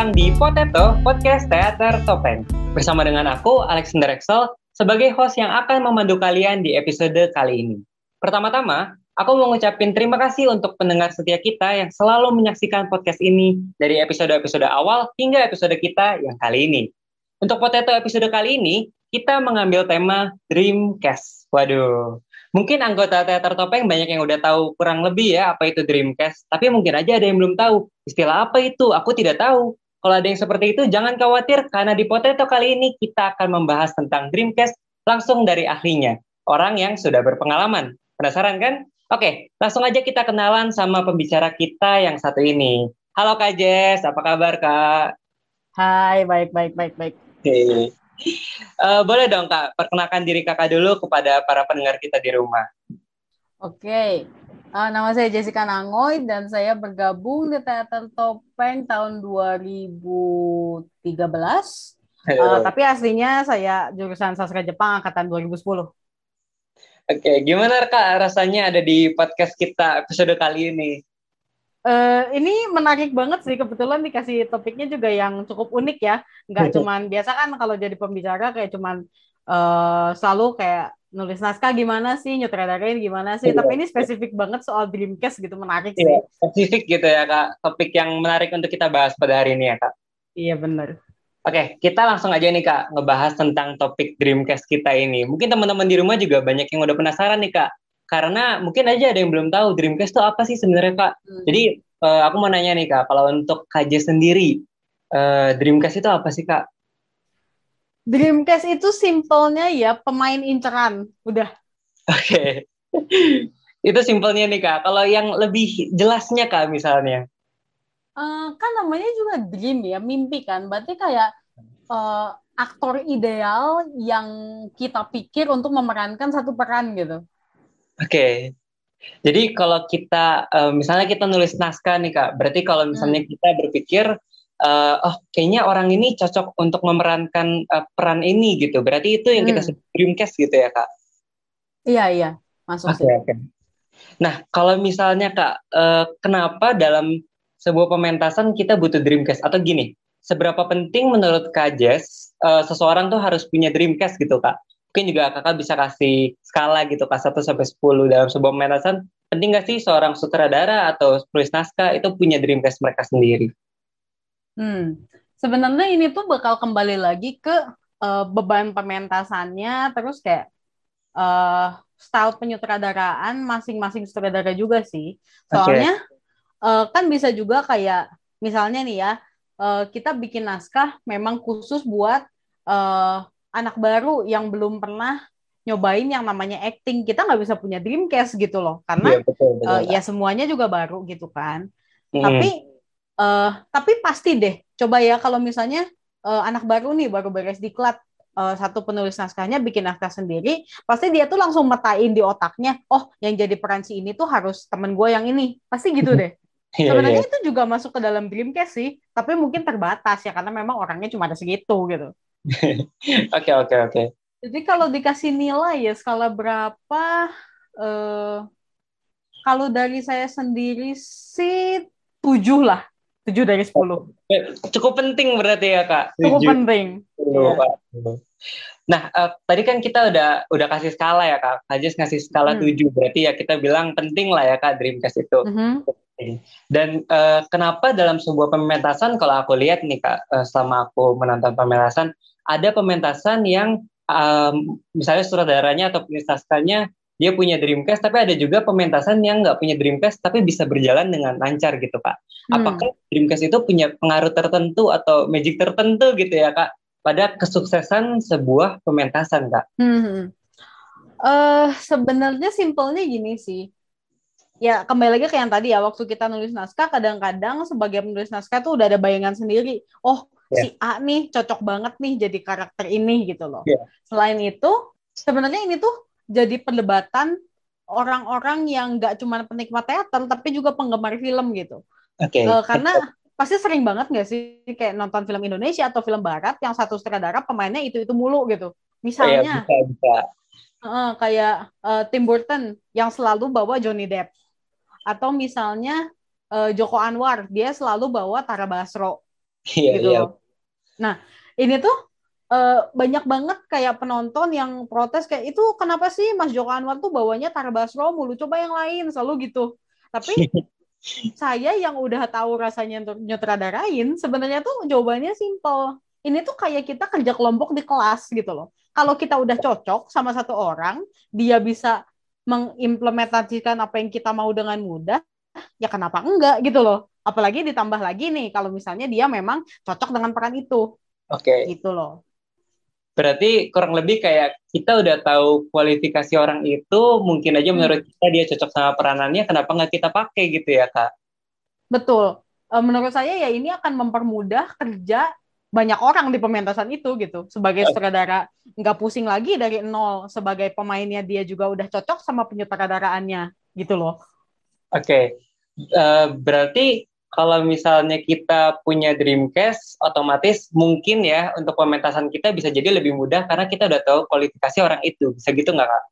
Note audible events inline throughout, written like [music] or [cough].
datang di Potato Podcast Teater Topeng. Bersama dengan aku, Alexander Excel, sebagai host yang akan memandu kalian di episode kali ini. Pertama-tama, aku mau ngucapin terima kasih untuk pendengar setia kita yang selalu menyaksikan podcast ini dari episode-episode awal hingga episode kita yang kali ini. Untuk Potato episode kali ini, kita mengambil tema Dreamcast. Waduh, Mungkin anggota teater topeng banyak yang udah tahu kurang lebih ya apa itu Dreamcast, tapi mungkin aja ada yang belum tahu. Istilah apa itu? Aku tidak tahu. Kalau ada yang seperti itu, jangan khawatir karena di Potato kali ini kita akan membahas tentang Dreamcast langsung dari ahlinya, orang yang sudah berpengalaman. Penasaran kan? Oke, langsung aja kita kenalan sama pembicara kita yang satu ini. Halo Kak Jess, apa kabar Kak? Hai, baik, baik, baik, baik. Oke. Uh, boleh dong Kak, perkenalkan diri Kakak dulu kepada para pendengar kita di rumah. Oke. Uh, nama saya Jessica Nangoy dan saya bergabung di Teater Topeng tahun 2013. Uh, tapi aslinya saya jurusan sastra Jepang angkatan 2010. Oke, okay. gimana Kak rasanya ada di podcast kita episode kali ini? Uh, ini menarik banget sih kebetulan dikasih topiknya juga yang cukup unik ya nggak [laughs] cuman biasa kan kalau jadi pembicara kayak cuman uh, selalu kayak nulis naskah gimana sih nyutradarain gimana sih iya. tapi ini spesifik banget soal Dreamcast gitu menarik sih iya, spesifik gitu ya kak topik yang menarik untuk kita bahas pada hari ini ya kak iya benar Oke, kita langsung aja nih Kak, ngebahas tentang topik Dreamcast kita ini. Mungkin teman-teman di rumah juga banyak yang udah penasaran nih Kak, karena mungkin aja ada yang belum tahu Dreamcast itu apa sih sebenarnya kak. Hmm. Jadi uh, aku mau nanya nih kak, kalau untuk KJ sendiri uh, Dreamcast itu apa sih kak? Dreamcast itu simpelnya ya pemain inceran, udah. Oke, okay. itu simpelnya nih kak. Kalau yang lebih jelasnya kak misalnya? Uh, kan namanya juga dream ya, mimpi kan. Berarti kayak uh, aktor ideal yang kita pikir untuk memerankan satu peran gitu. Oke. Okay. Jadi kalau kita uh, misalnya kita nulis naskah nih Kak, berarti kalau misalnya hmm. kita berpikir uh, oh kayaknya orang ini cocok untuk memerankan uh, peran ini gitu. Berarti itu yang hmm. kita sebut dreamcast gitu ya Kak. Iya, iya. Masuk okay, Okay. Nah, kalau misalnya Kak, uh, kenapa dalam sebuah pementasan kita butuh dreamcast atau gini? Seberapa penting menurut Kak Jess uh, seseorang tuh harus punya dreamcast gitu Kak? mungkin juga kakak bisa kasih skala gitu kelas 1 sampai 10 dalam sebuah pementasan penting gak sih seorang sutradara atau penulis naskah itu punya dreamcast mereka sendiri? Hmm, sebenarnya ini tuh bakal kembali lagi ke uh, beban pementasannya terus kayak uh, style penyutradaraan masing-masing sutradara juga sih. Soalnya okay. uh, kan bisa juga kayak misalnya nih ya uh, kita bikin naskah memang khusus buat uh, anak baru yang belum pernah nyobain yang namanya acting kita nggak bisa punya dreamcast gitu loh karena ya, betul, betul. Uh, ya semuanya juga baru gitu kan hmm. tapi uh, tapi pasti deh coba ya kalau misalnya uh, anak baru nih baru beres diklat uh, satu penulis naskahnya bikin naskah sendiri pasti dia tuh langsung metain di otaknya oh yang jadi peran si ini tuh harus temen gue yang ini pasti gitu deh [laughs] iya, sebenarnya yeah, yeah. itu juga masuk ke dalam dreamcast sih tapi mungkin terbatas ya karena memang orangnya cuma ada segitu gitu [laughs] Oke oke oke. Jadi kalau dikasih nilai ya skala berapa? Uh, kalau dari saya sendiri sih tujuh lah, tujuh dari sepuluh. Cukup penting berarti ya kak. Cukup penting. ya. Nah uh, tadi kan kita udah udah kasih skala ya kak. Kajis ngasih skala hmm. tujuh berarti ya kita bilang penting lah ya kak Dreamcast itu. Mm -hmm. Dan uh, kenapa dalam sebuah pementasan kalau aku lihat nih kak, uh, selama aku menonton pementasan, ada pementasan yang um, misalnya sutradaranya atau penulis dia punya Dreamcast, tapi ada juga pementasan yang nggak punya Dreamcast tapi bisa berjalan dengan lancar gitu kak. Hmm. Apakah Dreamcast itu punya pengaruh tertentu atau magic tertentu gitu ya kak pada kesuksesan sebuah pementasan kak? Hmm. Uh, sebenarnya simpelnya gini sih. Ya kembali lagi ke yang tadi ya waktu kita nulis naskah kadang-kadang sebagai penulis naskah tuh udah ada bayangan sendiri. Oh yeah. si A nih cocok banget nih jadi karakter ini gitu loh. Yeah. Selain itu, sebenarnya ini tuh jadi perdebatan orang-orang yang nggak cuma penikmat teater tapi juga penggemar film gitu. Okay. Uh, karena pasti sering banget nggak sih kayak nonton film Indonesia atau film Barat yang satu sutradara pemainnya itu itu mulu gitu. Misalnya, yeah, bisa, bisa. Uh, kayak uh, Tim Burton yang selalu bawa Johnny Depp, atau misalnya uh, Joko Anwar dia selalu bawa Tara Basro Iya, gitu iya. loh. Nah, ini tuh uh, banyak banget kayak penonton yang protes kayak itu kenapa sih Mas Joko Anwar tuh bawanya Tara Basro mulu coba yang lain selalu gitu. Tapi [laughs] saya yang udah tahu rasanya untuk nyutradarain sebenarnya tuh jawabannya simple. Ini tuh kayak kita kerja kelompok di kelas gitu loh. Kalau kita udah cocok sama satu orang, dia bisa mengimplementasikan apa yang kita mau dengan mudah, ya kenapa enggak gitu loh. Apalagi ditambah lagi nih kalau misalnya dia memang cocok dengan peran itu. Oke. Okay. Gitu loh. Berarti kurang lebih kayak kita udah tahu kualifikasi orang itu, mungkin aja menurut kita dia cocok sama peranannya, kenapa nggak kita pakai gitu ya kak? Betul. Eh, menurut saya ya ini akan mempermudah kerja banyak orang di pementasan itu gitu sebagai sutradara nggak pusing lagi dari nol sebagai pemainnya dia juga udah cocok sama penyutradaraannya gitu loh. Oke, okay. uh, eh, berarti kalau misalnya kita punya Dreamcast, otomatis mungkin ya untuk pementasan kita bisa jadi lebih mudah karena kita udah tahu kualifikasi orang itu. Bisa gitu nggak kak?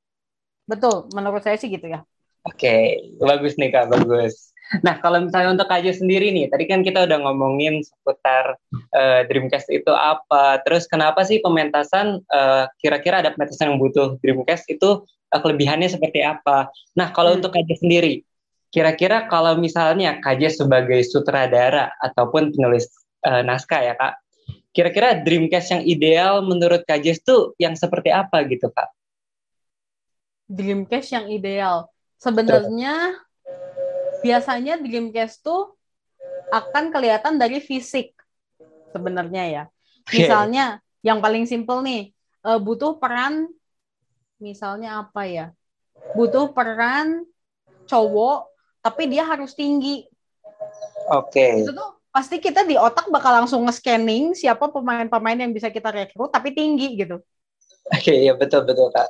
Betul, menurut saya sih gitu ya. Oke, okay. bagus nih kak, bagus. Nah, kalau misalnya untuk Kaja sendiri nih, tadi kan kita udah ngomongin seputar uh, Dreamcast itu apa, terus kenapa sih pementasan uh, kira-kira ada pementasan yang butuh Dreamcast itu uh, kelebihannya seperti apa? Nah, kalau hmm. untuk Kaja sendiri, kira-kira kalau misalnya Kaja sebagai sutradara ataupun penulis uh, naskah ya kak, kira-kira Dreamcast yang ideal menurut Kaja itu yang seperti apa gitu kak? Dreamcast yang ideal, sebenarnya biasanya Dreamcast tuh akan kelihatan dari fisik sebenarnya ya. Misalnya yang paling simpel nih, uh, butuh peran misalnya apa ya? Butuh peran cowok tapi dia harus tinggi. Oke. Okay. Itu tuh pasti kita di otak bakal langsung nge-scanning siapa pemain-pemain yang bisa kita rekrut tapi tinggi gitu. Oke, okay, ya betul betul Kak.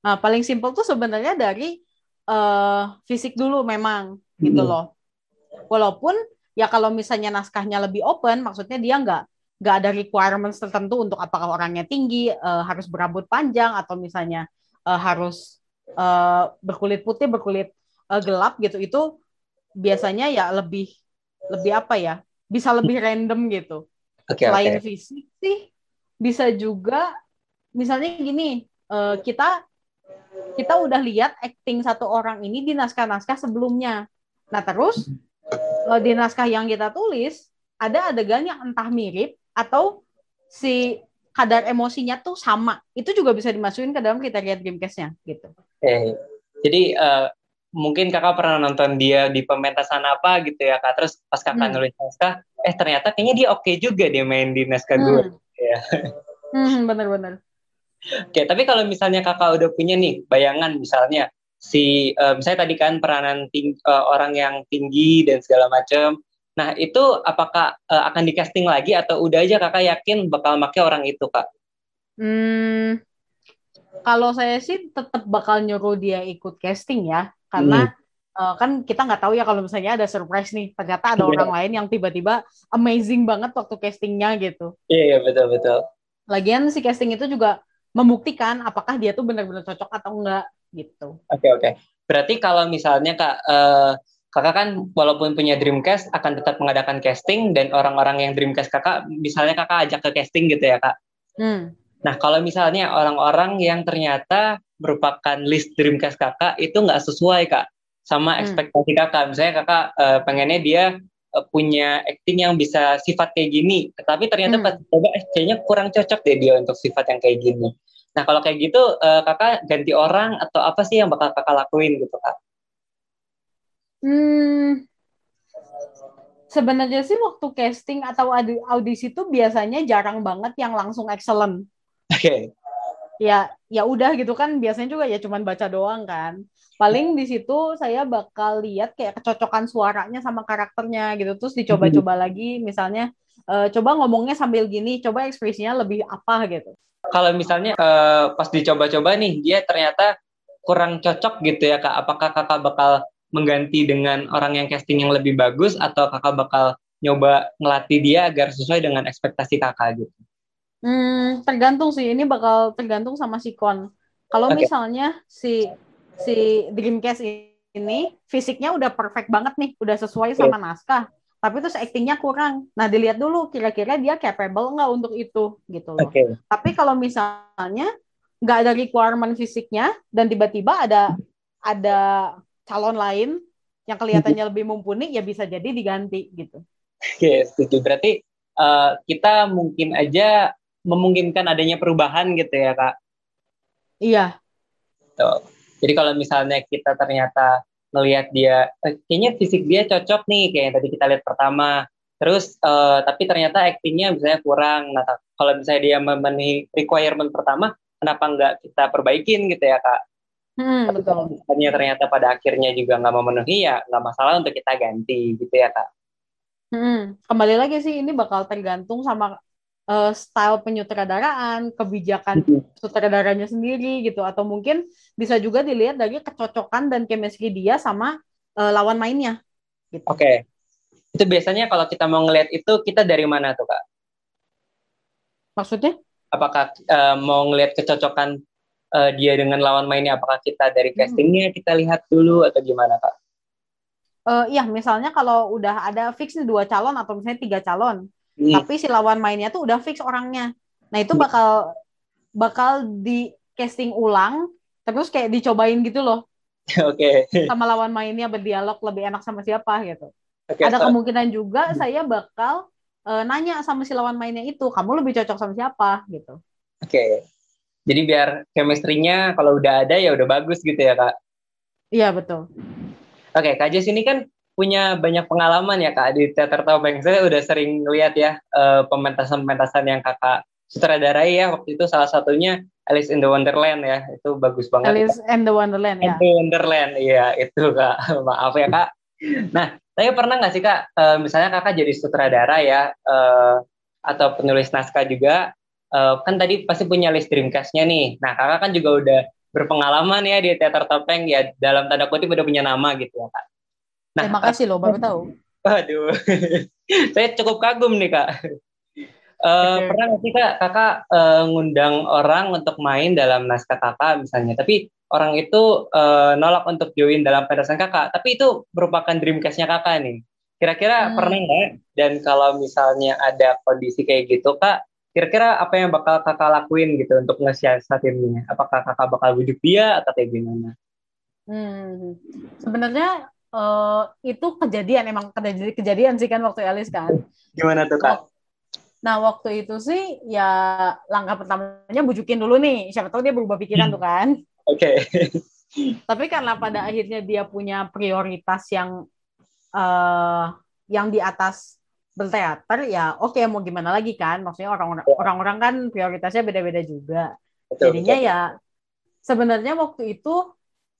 Nah, paling simpel tuh sebenarnya dari uh, fisik dulu memang gitu hmm. loh. Walaupun ya kalau misalnya naskahnya lebih open, maksudnya dia nggak nggak ada requirements tertentu untuk apakah orangnya tinggi, uh, harus berambut panjang atau misalnya uh, harus uh, berkulit putih, berkulit uh, gelap gitu. Itu biasanya ya lebih lebih apa ya? Bisa lebih random gitu. Okay, Selain okay. fisik sih bisa juga misalnya gini, uh, kita kita udah lihat acting satu orang ini di naskah-naskah sebelumnya. Nah, terus uh, di naskah yang kita tulis ada adegan yang entah mirip atau si kadar emosinya tuh sama. Itu juga bisa dimasukin ke dalam kriteria Dreamcast-nya gitu. Eh, jadi uh, mungkin kakak pernah nonton dia di pementasan apa gitu ya kak. Terus pas kakak hmm. nulis naskah, eh ternyata kayaknya dia oke okay juga dia main di naskah hmm. gue. Ya. Hmm, bener-bener. Oke, tapi kalau misalnya kakak udah punya nih bayangan misalnya si uh, misalnya tadi kan peranan ting uh, orang yang tinggi dan segala macam. Nah, itu apakah uh, akan di casting lagi atau udah aja kakak yakin bakal make orang itu, Kak? Hmm, kalau saya sih tetap bakal nyuruh dia ikut casting ya, karena hmm. uh, kan kita nggak tahu ya kalau misalnya ada surprise nih, ternyata ada yeah. orang lain yang tiba-tiba amazing banget waktu castingnya gitu. Iya, yeah, yeah, betul betul. Lagian si casting itu juga membuktikan apakah dia tuh benar-benar cocok atau enggak gitu. Oke okay, oke. Okay. Berarti kalau misalnya kak uh, kakak kan walaupun punya Dreamcast akan tetap mengadakan casting dan orang-orang yang Dreamcast kakak misalnya kakak ajak ke casting gitu ya kak. Hmm. Nah kalau misalnya orang-orang yang ternyata merupakan list Dreamcast kakak itu nggak sesuai kak sama hmm. ekspektasi kakak. Misalnya kakak uh, pengennya dia uh, punya acting yang bisa sifat kayak gini, tapi ternyata hmm. pas coba eh, kayaknya kurang cocok deh dia untuk sifat yang kayak gini. Nah kalau kayak gitu uh, kakak ganti orang atau apa sih yang bakal kakak lakuin gitu kak? Hmm, sebenarnya sih waktu casting atau audisi itu biasanya jarang banget yang langsung excellent. Oke. Okay. Ya, ya udah gitu kan biasanya juga ya cuman baca doang kan. Paling di situ saya bakal lihat kayak kecocokan suaranya sama karakternya gitu. Terus dicoba-coba lagi misalnya uh, coba ngomongnya sambil gini, coba ekspresinya lebih apa gitu kalau misalnya uh, pas dicoba-coba nih dia ternyata kurang cocok gitu ya kak apakah kakak bakal mengganti dengan orang yang casting yang lebih bagus atau kakak bakal nyoba ngelatih dia agar sesuai dengan ekspektasi kakak gitu hmm, tergantung sih ini bakal tergantung sama si kon kalau okay. misalnya si si Dreamcast ini fisiknya udah perfect banget nih udah sesuai sama naskah tapi terus actingnya kurang. Nah dilihat dulu kira-kira dia capable nggak untuk itu gitu loh. Oke. Tapi kalau misalnya nggak ada requirement fisiknya dan tiba-tiba ada ada calon lain yang kelihatannya lebih mumpuni ya bisa jadi diganti gitu. Oke, setuju. Berarti uh, kita mungkin aja memungkinkan adanya perubahan gitu ya, Kak. Iya. Tuh. Jadi kalau misalnya kita ternyata melihat dia, eh, kayaknya fisik dia cocok nih, kayak yang tadi kita lihat pertama. Terus, uh, tapi ternyata actingnya misalnya kurang. Nah, kalau misalnya dia memenuhi requirement pertama, kenapa nggak kita perbaikin gitu ya, Kak? Hmm, betul. Misalnya ternyata pada akhirnya juga nggak memenuhi, ya nggak masalah untuk kita ganti gitu ya, Kak? Hmm, kembali lagi sih, ini bakal tergantung sama uh, style penyutradaraan, kebijakan sutradaranya sendiri gitu, atau mungkin bisa juga dilihat dari kecocokan dan chemistry dia sama uh, lawan mainnya. Gitu. Oke, okay. itu biasanya kalau kita mau ngelihat itu kita dari mana tuh kak? Maksudnya? Apakah uh, mau ngelihat kecocokan uh, dia dengan lawan mainnya? Apakah kita dari hmm. castingnya kita lihat dulu atau gimana kak? Uh, iya, misalnya kalau udah ada fix nih dua calon atau misalnya tiga calon, Hmm. Tapi si lawan mainnya tuh udah fix orangnya. Nah, itu bakal bakal di casting ulang terus kayak dicobain gitu loh. [laughs] Oke. Okay. Sama lawan mainnya berdialog lebih enak sama siapa gitu. Okay, Ada so... kemungkinan juga hmm. saya bakal uh, nanya sama si lawan mainnya itu, kamu lebih cocok sama siapa gitu. Oke. Okay. Jadi biar chemistry-nya kalau udah ada ya udah bagus gitu ya, Kak. Iya, betul. Oke, okay, Kak Jess ini kan punya banyak pengalaman ya kak di teater topeng. Saya udah sering lihat ya uh, pementasan-pementasan yang kakak sutradarai ya waktu itu salah satunya Alice in the Wonderland ya itu bagus banget. Alice in the Wonderland ya. In the Wonderland iya itu kak [laughs] maaf ya kak. Nah tapi pernah nggak sih kak uh, misalnya kakak jadi sutradara ya uh, atau penulis naskah juga kan tadi pasti punya list dreamcastnya nih. Nah kakak kan juga udah berpengalaman ya di teater topeng ya dalam tanda kutip udah punya nama gitu ya kak. Nah, Terima kasih loh, baru tahu. [laughs] Waduh, [laughs] saya cukup kagum nih kak. Uh, okay. Pernah nggak sih kak, kakak uh, ngundang orang untuk main dalam naskah kakak misalnya, tapi orang itu uh, nolak untuk join dalam pendasan kakak, tapi itu merupakan dreamcastnya kakak nih. Kira-kira hmm. pernah nggak? Dan kalau misalnya ada kondisi kayak gitu kak, kira-kira apa yang bakal kakak lakuin gitu untuk ngesiasatinnya? Apakah kakak bakal bujuk dia atau kayak gimana? Hmm, sebenarnya uh, itu kejadian emang kejadian, kejadian sih kan waktu Elis kan. Gimana tuh kak? Nah waktu itu sih ya langkah pertamanya bujukin dulu nih. Siapa tahu dia berubah pikiran tuh kan. Oke. Okay. [laughs] Tapi karena pada akhirnya dia punya prioritas yang uh, yang di atas berteater ya oke okay, mau gimana lagi kan maksudnya orang-orang ya. orang-orang kan prioritasnya beda-beda juga betul, jadinya betul. ya sebenarnya waktu itu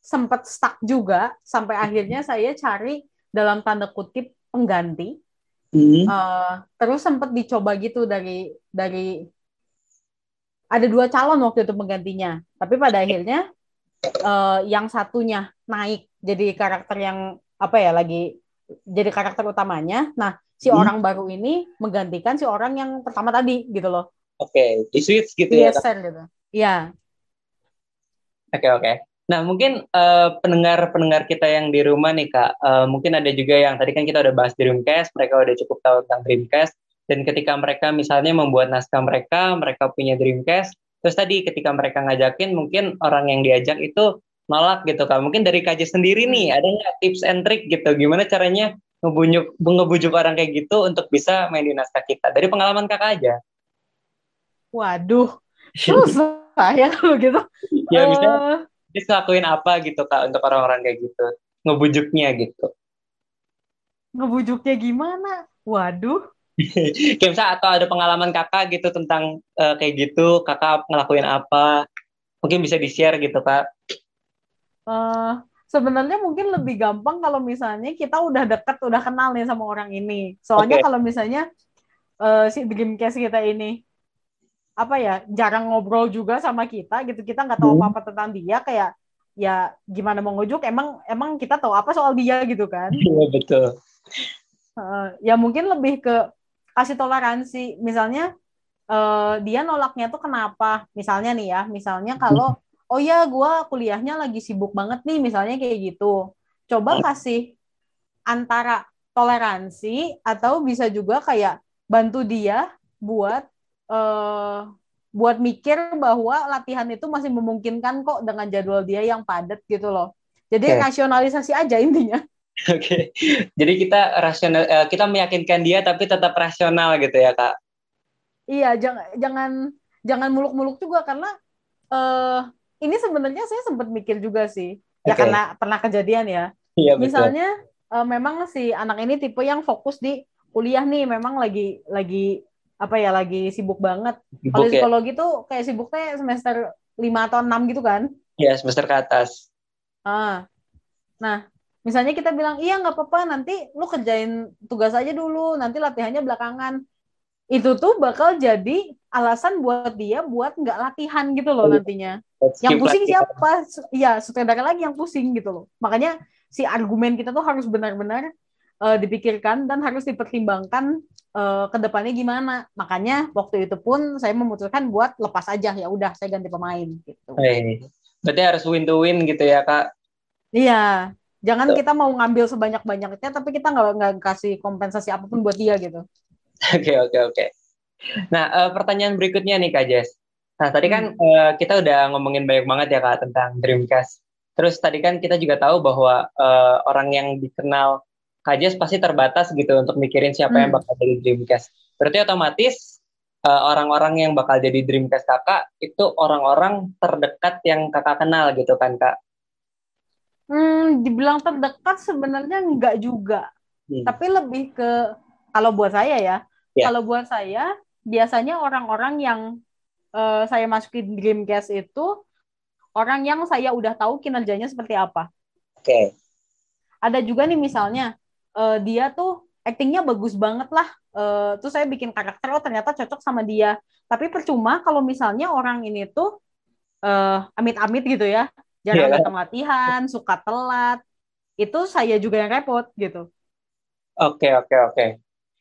sempat stuck juga sampai akhirnya saya cari dalam tanda kutip pengganti. Hmm. Uh, terus sempat dicoba gitu dari dari ada dua calon waktu itu penggantinya, tapi pada akhirnya uh, yang satunya naik jadi karakter yang apa ya lagi jadi karakter utamanya. Nah si hmm. orang baru ini menggantikan si orang yang pertama tadi gitu loh. Oke, okay. di switch gitu ya? gitu. Iya. Oke okay, oke. Okay. Nah, mungkin uh, pendengar-pendengar kita yang di rumah nih, Kak, uh, mungkin ada juga yang tadi kan kita udah bahas Dreamcast, mereka udah cukup tahu tentang Dreamcast, dan ketika mereka misalnya membuat naskah mereka, mereka punya Dreamcast, terus tadi ketika mereka ngajakin, mungkin orang yang diajak itu nolak gitu, Kak. Mungkin dari kaji sendiri nih, ada nggak tips and trick gitu, gimana caranya ngebujuk, ngebujuk orang kayak gitu untuk bisa main di naskah kita? Dari pengalaman Kakak aja. Waduh, susah ya kalau gitu. [laughs] Ya, misalnya, uh dia ngelakuin apa gitu kak untuk orang-orang kayak gitu? Ngebujuknya gitu. Ngebujuknya gimana? Waduh. [laughs] Kayak misalnya atau ada pengalaman kakak gitu tentang uh, kayak gitu kakak ngelakuin apa? Mungkin bisa di share gitu kak. Uh, sebenarnya mungkin lebih gampang kalau misalnya kita udah deket udah kenal nih sama orang ini. Soalnya okay. kalau misalnya uh, si dream case kita ini apa ya jarang ngobrol juga sama kita gitu. Kita nggak tahu hmm. apa apa tentang dia kayak ya gimana mau ngujuk emang emang kita tahu apa soal dia gitu kan? [laughs] Iya betul. Uh, ya mungkin lebih ke kasih toleransi. Misalnya uh, dia nolaknya tuh kenapa? Misalnya nih ya misalnya kalau oh ya gue kuliahnya lagi sibuk banget nih misalnya kayak gitu. Coba kasih antara toleransi atau bisa juga kayak bantu dia buat uh, buat mikir bahwa latihan itu masih memungkinkan kok dengan jadwal dia yang padat gitu loh. Jadi okay. rasionalisasi aja intinya. [laughs] Oke. Okay. Jadi kita rasional uh, kita meyakinkan dia tapi tetap rasional gitu ya, Kak. Iya, jangan jangan jangan muluk-muluk juga karena uh, ini sebenarnya saya sempat mikir juga sih. Ya karena pernah kejadian ya. Iya, Misalnya uh, memang si anak ini tipe yang fokus di kuliah nih, memang lagi lagi apa ya lagi sibuk banget. Kalau ya? psikologi tuh kayak sibuknya semester 5 atau 6 gitu kan? Iya, semester ke atas. Ah. Nah, misalnya kita bilang, iya nggak apa-apa, nanti lu kerjain tugas aja dulu, nanti latihannya belakangan. Itu tuh bakal jadi alasan buat dia buat nggak latihan gitu loh nantinya. yang pusing siapa? Ya, sutradara lagi yang pusing gitu loh. Makanya si argumen kita tuh harus benar-benar uh, dipikirkan dan harus dipertimbangkan uh, ke depannya gimana. Makanya waktu itu pun saya memutuskan buat lepas aja ya udah saya ganti pemain gitu. Hey, berarti harus win to win gitu ya kak? Iya, jangan Tuh. kita mau ngambil sebanyak banyaknya tapi kita nggak nggak kasih kompensasi apa pun buat dia gitu. Oke oke oke. Nah uh, pertanyaan berikutnya nih kak Jess. Nah tadi kan hmm. uh, kita udah ngomongin banyak banget ya kak tentang Dreamcast. Terus tadi kan kita juga tahu bahwa uh, orang yang dikenal Kajes pasti terbatas gitu untuk mikirin siapa hmm. yang bakal jadi Dreamcast. Berarti otomatis uh, orang-orang yang bakal jadi Dreamcast kakak itu orang-orang terdekat yang kakak kenal gitu kan kak? Hmm, dibilang terdekat sebenarnya enggak juga. Hmm. Tapi lebih ke kalau buat saya ya, yeah. kalau buat saya biasanya orang-orang yang uh, saya masukin Dreamcast itu orang yang saya udah tahu kinerjanya seperti apa. Oke. Okay. Ada juga nih misalnya uh, dia tuh actingnya bagus banget lah. Uh, terus saya bikin karakter oh ternyata cocok sama dia. Tapi percuma kalau misalnya orang ini tuh uh, amit-amit gitu ya, jarang yeah. datang latihan, suka telat. Itu saya juga yang repot gitu. Oke okay, oke okay, oke. Okay.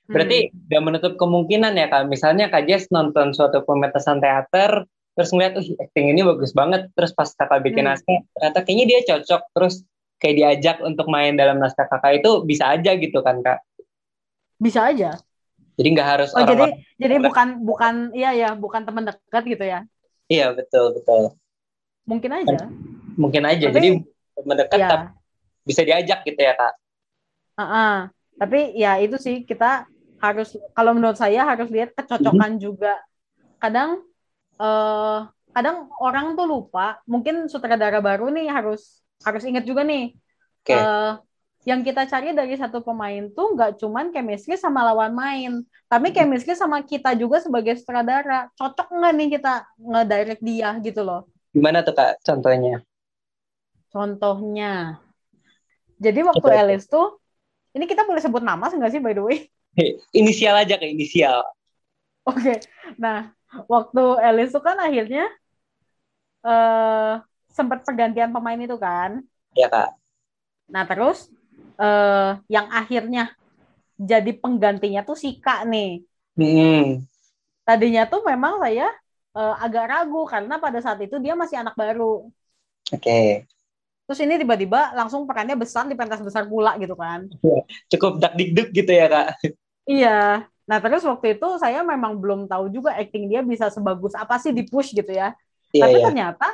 Berarti hmm. gak menutup kemungkinan ya kak. Misalnya kak Jess nonton suatu pementasan teater, terus ngeliat, uh acting ini bagus banget. Terus pas kakak bikin hmm. naskah, ternyata kayaknya dia cocok. Terus kayak diajak untuk main dalam naskah kakak itu bisa aja gitu kan kak? Bisa aja. Jadi nggak harus. Oh orang jadi jadi bukan bukan iya ya bukan teman dekat gitu ya? Iya betul betul. Mungkin aja. Mungkin aja. Tapi, jadi teman dekat ya. bisa diajak gitu ya kak? Uh -uh. Tapi ya itu sih kita harus kalau menurut saya harus lihat kecocokan mm -hmm. juga. Kadang uh, kadang orang tuh lupa. Mungkin sutradara baru nih harus harus ingat juga nih okay. uh, eh, yang kita cari dari satu pemain tuh nggak cuman chemistry sama lawan main, tapi hmm. chemistry sama kita juga sebagai sutradara. Cocok nggak nih kita ngedirect dia gitu loh? Gimana tuh kak contohnya? Contohnya, jadi waktu okay. Alice tuh, ini kita boleh sebut nama nggak sih by the way? inisial aja kayak inisial. Oke, okay. nah waktu Alice tuh kan akhirnya uh, sempat pergantian pemain itu kan? Iya kak. Nah terus uh, yang akhirnya jadi penggantinya tuh si kak nih. Hmm. Tadinya tuh memang saya uh, agak ragu karena pada saat itu dia masih anak baru. Oke. Okay. Terus ini tiba-tiba langsung perannya besar di pentas besar pula gitu kan. Iya, cukup dak dikduk gitu ya kak. Iya. Nah terus waktu itu saya memang belum tahu juga acting dia bisa sebagus apa sih di push gitu ya. Iya, Tapi iya. ternyata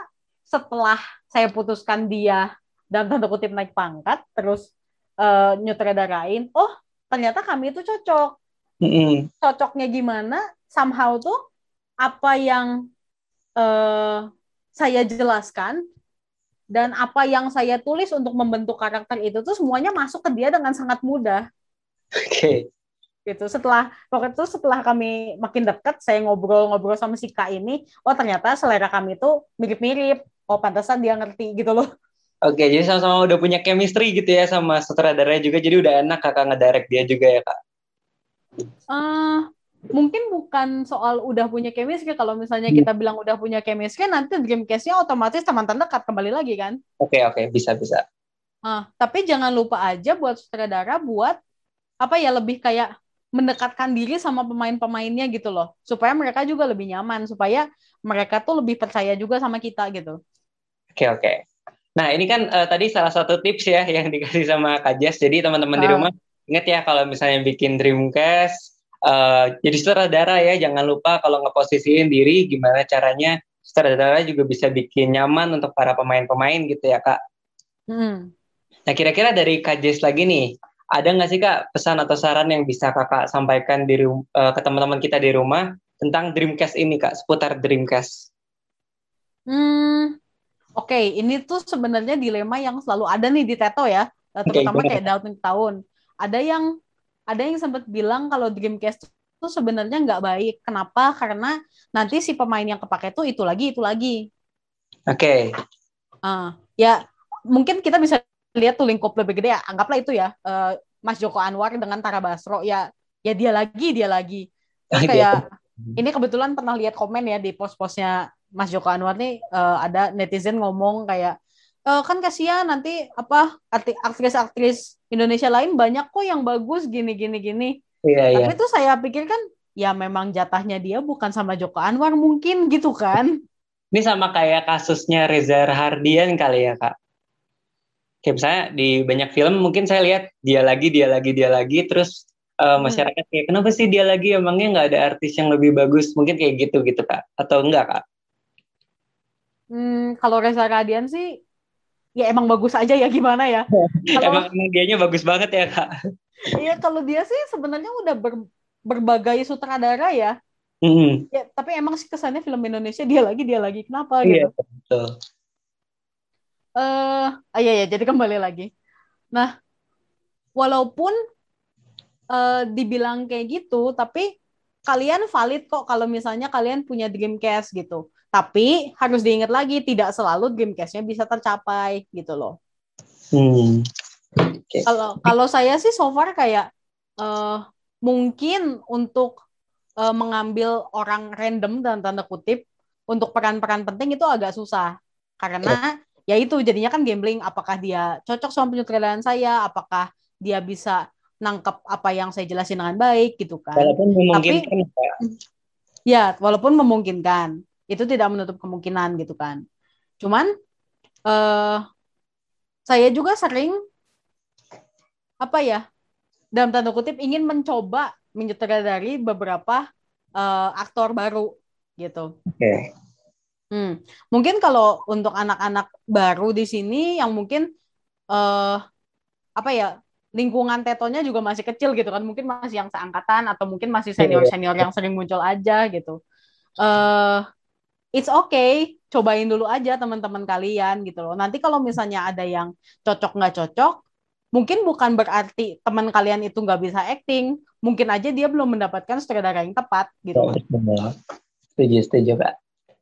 setelah saya putuskan dia dan tanda kutip naik pangkat terus uh, nyutradarain oh ternyata kami itu cocok mm-hmm. cocoknya gimana somehow tuh apa yang uh, saya jelaskan dan apa yang saya tulis untuk membentuk karakter itu tuh semuanya masuk ke dia dengan sangat mudah. Oke. Okay. Gitu. Setelah waktu itu setelah kami makin dekat, saya ngobrol-ngobrol sama si Kak ini, oh ternyata selera kami itu mirip-mirip oh pantesan dia ngerti gitu loh Oke, jadi sama-sama udah punya chemistry gitu ya sama sutradaranya juga, jadi udah enak kakak ngedirect dia juga ya kak? Uh, mungkin bukan soal udah punya chemistry, kalau misalnya hmm. kita bilang udah punya chemistry, nanti Dreamcast-nya otomatis teman dekat kembali lagi kan? Oke, okay, oke, okay. bisa, bisa. Uh, tapi jangan lupa aja buat sutradara buat apa ya lebih kayak mendekatkan diri sama pemain-pemainnya gitu loh supaya mereka juga lebih nyaman supaya mereka tuh lebih percaya juga sama kita gitu. Oke oke. Nah ini kan uh, tadi salah satu tips ya yang dikasih sama Kak Jess. Jadi teman-teman uh. di ah. rumah ingat ya kalau misalnya bikin Dreamcast, uh, jadi sutradara ya, jangan lupa kalau ngeposisiin diri gimana caranya sutradara juga bisa bikin nyaman untuk para pemain-pemain gitu ya kak. Hmm. Nah kira-kira dari Kak Jess lagi nih, ada nggak sih kak pesan atau saran yang bisa kakak sampaikan di uh, ke teman-teman kita di rumah tentang Dreamcast ini kak, seputar Dreamcast? Hmm, oke, okay. ini tuh sebenarnya dilema yang selalu ada nih di Teto ya, terutama okay, kayak dalam tahun. Ada yang ada yang sempat bilang kalau Dreamcast itu sebenarnya nggak baik. Kenapa? Karena nanti si pemain yang kepake tuh itu lagi itu lagi. Oke. Okay. Uh, ya mungkin kita bisa lihat tuh lingkup lebih gede ya. Anggaplah itu ya uh, Mas Joko Anwar dengan Tara Basro ya ya dia lagi dia lagi. Terus [laughs] kayak ini kebetulan pernah lihat komen ya di post-postnya Mas Joko Anwar nih uh, ada netizen ngomong kayak e, kan kasihan nanti apa aktris-aktris Indonesia lain banyak kok yang bagus gini gini gini. Iya, iya. Tapi itu saya pikir kan ya memang jatahnya dia bukan sama Joko Anwar mungkin gitu kan. Ini sama kayak kasusnya Reza Hardian kali ya kak. Kayak misalnya di banyak film mungkin saya lihat dia lagi, dia lagi, dia lagi, terus uh, masyarakat kayak kenapa sih dia lagi emangnya nggak ada artis yang lebih bagus mungkin kayak gitu gitu kak atau enggak kak? Hmm, kalau Reza Radian sih ya emang bagus aja ya gimana ya. [laughs] kalau emang dianya bagus banget ya kak. Iya kalau dia sih sebenarnya udah ber, berbagai sutradara ya. Mm. Ya tapi emang sih kesannya film Indonesia dia lagi dia lagi kenapa iya, gitu. Betul. Eh uh, iya ya jadi kembali lagi. Nah walaupun uh, dibilang kayak gitu tapi kalian valid kok kalau misalnya kalian punya Dreamcast gitu. Tapi harus diingat lagi tidak selalu Dreamcast-nya bisa tercapai gitu loh. Hmm. Kalau kalau saya sih so far kayak uh, mungkin untuk uh, mengambil orang random dan tanda kutip untuk peran-peran penting itu agak susah. Karena ya itu jadinya kan gambling apakah dia cocok sama penyutradaraan saya apakah dia bisa nangkep apa yang saya jelasin dengan baik gitu kan. Walaupun memungkinkan Tapi, ya walaupun memungkinkan itu tidak menutup kemungkinan gitu kan cuman uh, saya juga sering apa ya dalam tanda kutip ingin mencoba menyutradari beberapa uh, aktor baru gitu. Oke. Okay. Hmm. Mungkin kalau untuk anak-anak baru di sini yang mungkin uh, apa ya lingkungan tetonya juga masih kecil gitu kan mungkin masih yang seangkatan atau mungkin masih senior senior yang sering muncul aja gitu. Uh, it's okay, cobain dulu aja teman-teman kalian gitu loh. Nanti kalau misalnya ada yang cocok nggak cocok, mungkin bukan berarti teman kalian itu nggak bisa acting, mungkin aja dia belum mendapatkan sutradara yang tepat gitu. Oh, setuju, setuju kak.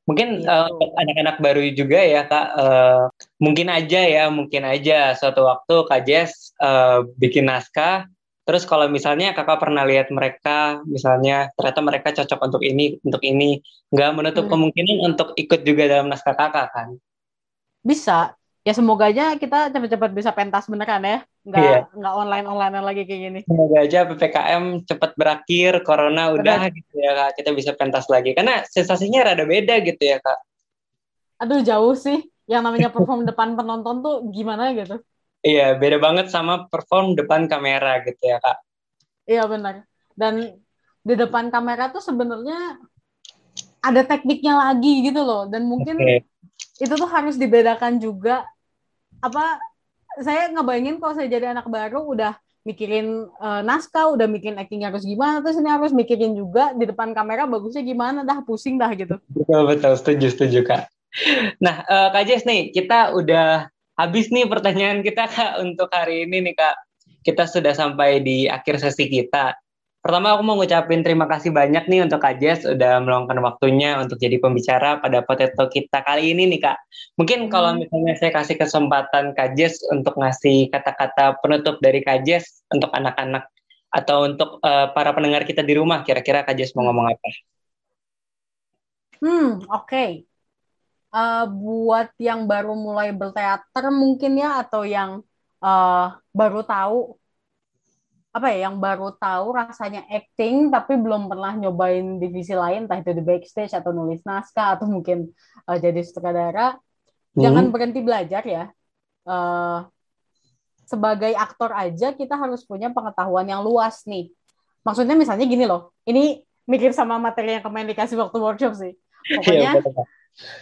Mungkin uh, anak-anak baru juga ya kak, uh, mungkin aja ya, mungkin aja suatu waktu kak Jess uh, bikin naskah, Terus kalau misalnya kakak pernah lihat mereka, misalnya ternyata mereka cocok untuk ini, untuk ini, nggak menutup hmm. kemungkinan untuk ikut juga dalam naskah kakak kan? Bisa. Ya semoga aja kita cepat-cepat bisa pentas beneran ya, nggak yeah. nggak online online lagi kayak gini. Semoga aja ppkm cepat berakhir, corona udah Benar. gitu ya kak, kita bisa pentas lagi. Karena sensasinya rada beda gitu ya kak. Aduh jauh sih, yang namanya perform depan penonton tuh gimana gitu. Iya, beda banget sama perform depan kamera gitu ya, Kak. Iya, benar. Dan di depan kamera tuh sebenarnya ada tekniknya lagi gitu loh. Dan mungkin okay. itu tuh harus dibedakan juga. Apa, saya ngebayangin kalau saya jadi anak baru udah mikirin uh, naskah, udah mikirin acting harus gimana, terus ini harus mikirin juga di depan kamera bagusnya gimana, dah pusing dah gitu. Betul, betul. Setuju, setuju, Kak. Nah, uh, Kak Jess nih, kita udah habis nih pertanyaan kita [laughs] kak untuk hari ini nih kak. Kita sudah sampai di akhir sesi kita. Pertama aku mau ngucapin terima kasih banyak nih untuk Kak Jess udah meluangkan waktunya untuk jadi pembicara pada potato kita kali ini nih Kak. Mungkin hmm. kalau misalnya saya kasih kesempatan Kak Jess untuk ngasih kata-kata penutup dari Kak Jess untuk anak-anak atau untuk uh, para pendengar kita di rumah, kira-kira Kak Jess mau ngomong apa? Hmm, oke. Okay uh, buat yang baru mulai berteater mungkin ya atau yang uh, baru tahu apa ya yang baru tahu rasanya acting tapi belum pernah nyobain divisi lain entah itu di backstage atau nulis naskah atau mungkin uh, jadi sutradara hmm. jangan berhenti belajar ya uh, sebagai aktor aja kita harus punya pengetahuan yang luas nih. Maksudnya misalnya gini loh, ini mikir sama materi yang kemarin dikasih waktu workshop sih. Pokoknya iya,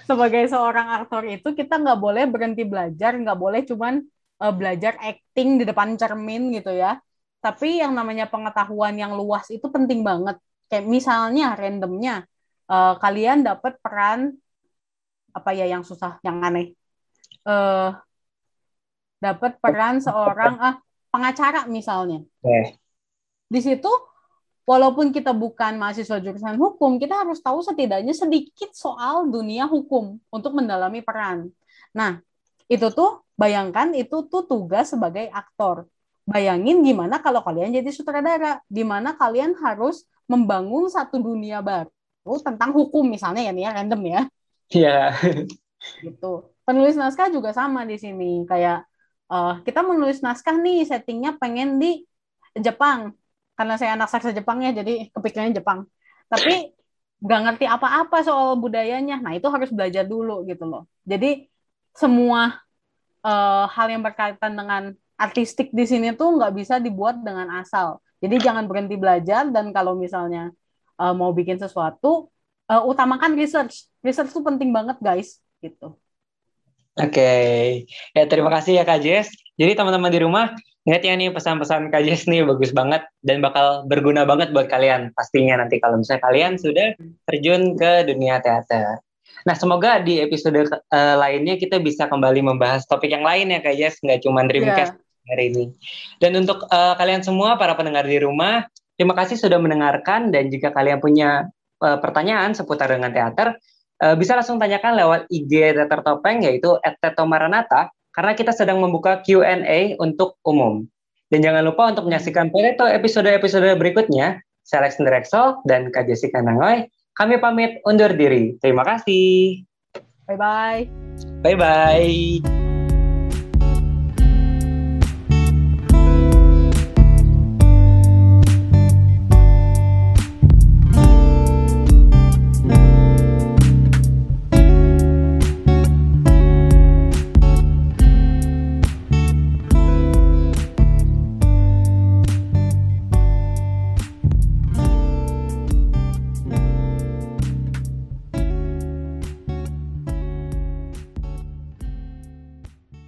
sebagai seorang aktor itu kita nggak boleh berhenti belajar, nggak boleh cuman uh, belajar acting di depan cermin gitu ya. Tapi yang namanya pengetahuan yang luas itu penting banget. Kayak misalnya randomnya uh, kalian dapat peran apa ya yang susah, yang aneh. Uh, dapat peran seorang ah pengacara misalnya. Eh. Di situ walaupun kita bukan mahasiswa jurusan hukum, kita harus tahu setidaknya sedikit soal dunia hukum untuk mendalami peran. Nah, itu tuh bayangkan itu tuh tugas sebagai aktor. Bayangin gimana kalau kalian jadi sutradara, di mana kalian harus membangun satu dunia baru tentang hukum misalnya ya nih ya random ya. Iya. Yeah. Gitu. Penulis naskah juga sama di sini kayak uh, kita menulis naskah nih settingnya pengen di Jepang karena saya anak sastra Jepang ya jadi kepikirannya Jepang. Tapi nggak ngerti apa-apa soal budayanya. Nah itu harus belajar dulu gitu loh. Jadi semua uh, hal yang berkaitan dengan artistik di sini tuh nggak bisa dibuat dengan asal. Jadi jangan berhenti belajar dan kalau misalnya uh, mau bikin sesuatu uh, utamakan research. Research tuh penting banget guys gitu. Oke, okay. ya terima kasih ya Kak Jess. Jadi teman-teman di rumah, ingat ya nih pesan-pesan Kak Jess nih bagus banget dan bakal berguna banget buat kalian pastinya nanti kalau misalnya kalian sudah terjun ke dunia teater. Nah, semoga di episode uh, lainnya kita bisa kembali membahas topik yang lain ya Kak Jess, nggak cuma Dreamcast yeah. hari ini. Dan untuk uh, kalian semua, para pendengar di rumah, terima kasih sudah mendengarkan dan jika kalian punya uh, pertanyaan seputar dengan teater, uh, bisa langsung tanyakan lewat IG Teater Topeng yaitu @tetomaranata karena kita sedang membuka Q&A untuk umum. Dan jangan lupa untuk menyaksikan Potato episode-episode berikutnya. Saya Alexander Exel dan Kak Jessica Nangoy. Kami pamit undur diri. Terima kasih. Bye-bye. Bye-bye.